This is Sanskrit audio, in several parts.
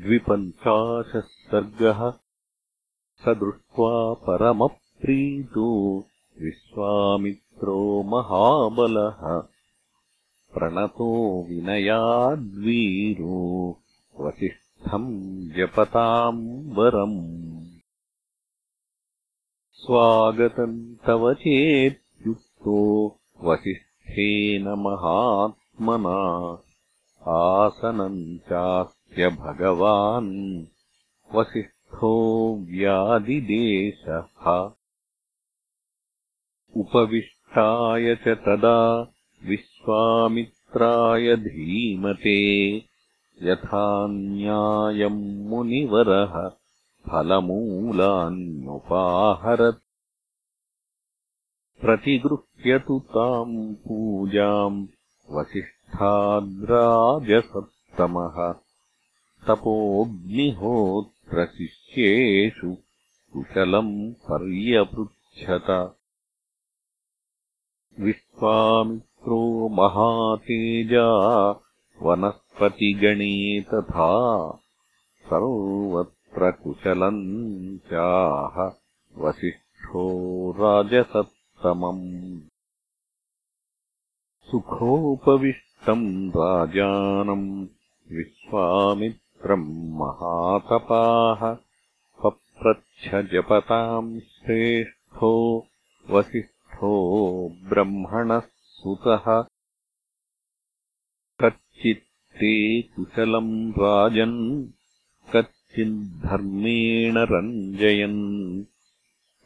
द्विपञ्चाशः सर्गः स दृष्ट्वा परमप्रीतो विश्वामित्रो महाबलः प्रणतो विनयाद्वीरो वसिष्ठम् जपताम् वरम् स्वागतम् तव चेत्युक्तो वसिष्ठेन महात्मना आसनम् चास्य भगवान् वसिष्ठो व्यादिदेशः उपविष्टाय च तदा विश्वामित्राय धीमते यथा न्यायम् मुनिवरः फलमूलान्युपाहरत्। प्रतिगृह्यतु ताम् पूजाम् वसिष्ठ ाद्राजसत्तमः तपोऽग्निहोत्रशिष्येषु कुशलम् पर्यपृच्छत। विश्वामित्रो महातेजा वनस्पतिगणे तथा सर्वत्र कुशलम् चाह वसिष्ठो राजसत्तमम्। सुखोपविष्ट तम् राजानम् विश्वामित्रम् महातपाः पप्रच्छजपताम् श्रेष्ठो वसिष्ठो ब्रह्मणः सुतः। कच्चित्ते कुशलम् राजन् कच्चिद्धर्मेण रञ्जयन्।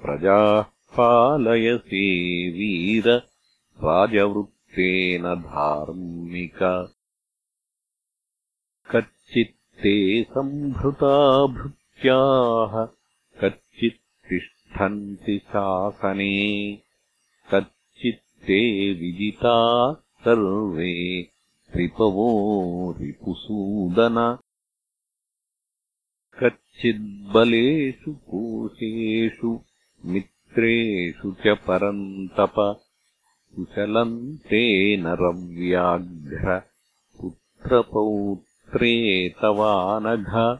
प्रजाः पालयसे वीर राजवृत् तेन धार्मिक कच्चित्ते सम्भृता भृत्याः कच्चित्तिष्ठन्ति शासने कच्चित्ते विजिता सर्वे रिपवो रिपुसूदन। कच्चिद्बलेषु कोशेषु मित्रेषु च परन्तप कुशलम् ते नरव्याघ्र पुत्रपौत्रे तवानघ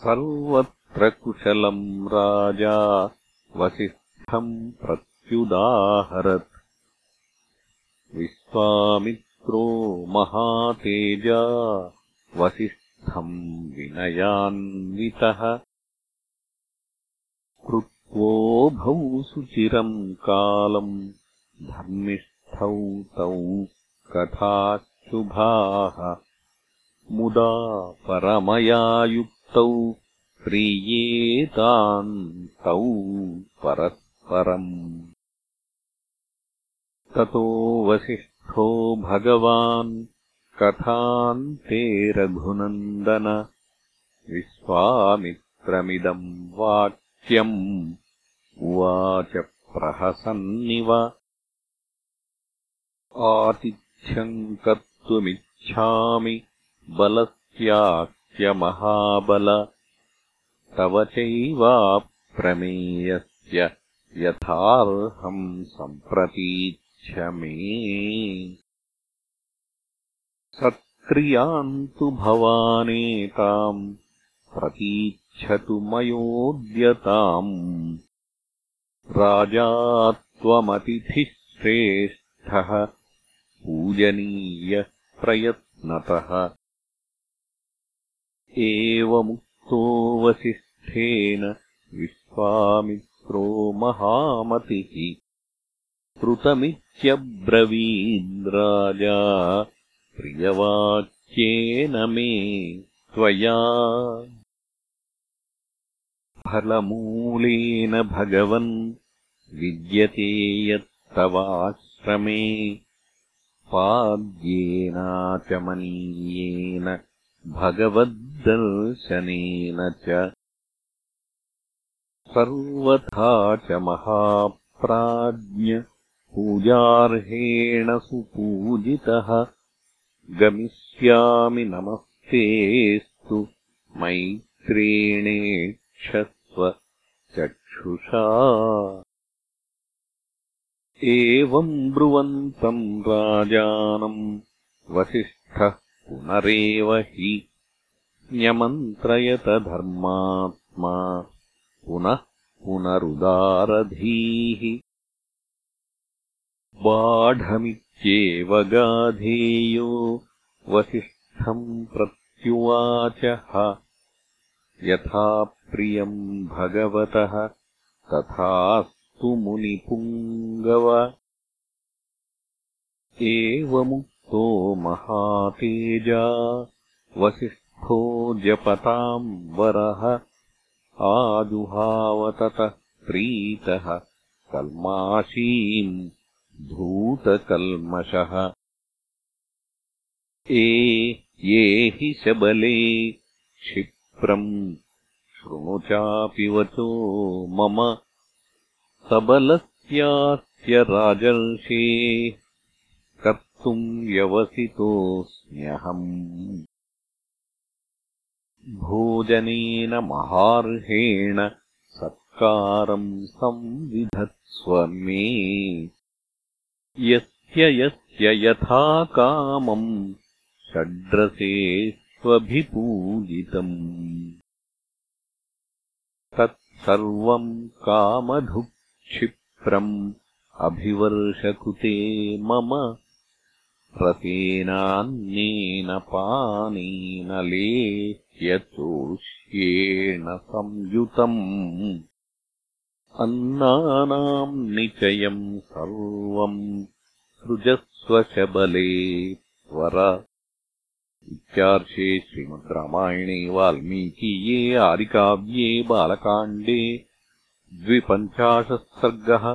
सर्वत्र कुशलम् राजा वसिष्ठम् प्रत्युदाहरत्। विश्वामित्रो महातेजा वसिष्ठम् विनयान्वितः। भौ सुचिरम् कालम् धर्मिष्ठौ तौ कथाशुभाः मुदा परमया युक्तौ प्रीयेतान् तौ परस्परम्। ततो वसिष्ठो भगवान् कथान्ते रघुनन्दन। विश्वामित्रमिदम् वाक् उवाच प्रहसन्निव। आतिथ्यम् कर्तुमिच्छामि बलस्याख्यमहाबल। तव चैवाप्रमेयस्य यथार्हम् सम्प्रतीच्छ मे। सत्क्रियाम् तु भवानेताम् प्रतीच्छतु मयोद्यताम्। राजा त्वमतिथिः श्रेष्ठः पूजनीयः प्रयत्नतः। एवमुक्तो वसिष्ठेन विश्वामित्रो महामतिः। कृतमित्यब्रवीन्द्राजा प्रियवाक्येन मे त्वया। फलमूलेन भगवन् विद्यते यत्तवाश्रमे पाद्येनाचमनीयेन भगवद्दर्शनेन च सर्वथा च महाप्राज्ञ पूजार्हेण सुपूजितः गमिष्यामि नमस्तेस्तु मैत्रेणेक्ष चक्षुषा एवम् ब्रुवन्तम् राजानम् वसिष्ठः पुनरेव हि न्यमन्त्रयत धर्मात्मा पुनः पुनरुदारधीः। बाढमित्येव गाधेयो वसिष्ठम् प्रत्युवाचः। यथा प्रियम् भगवतः तथास्तु मुनिपुङ्गव। एवमुक्तो महातेजा वसिष्ठो जपताम् वरः आजुहावततः प्रीतः कल्माशीम् धूतकल्मषः। ए ये हि शबले क्षिप्रम् शृणु चापि वचो मम सबलस्यास्य राजर्षे कर्तुम् व्यवसितोऽस्म्यहम्। भोजनेन महार्हेण सत्कारम् संविधत्स्व मे। यस्य यस्य यथा कामम् षड्रसे स्वभिपूजितम्। तत्सर्वम् कामधुक्षिप्रम् अभिवर्षकृते मम रतेनान्येन पानेन लेह्यचोष्येण संयुतम्। अन्नानाम् निचयम् सर्वम् सृजस्वशबले वर इत्यार्षे श्रीमद् रामायणे वाल्मीकीये आदिकाव्ये बालकाण्डे द्विपञ्चाशः सर्गः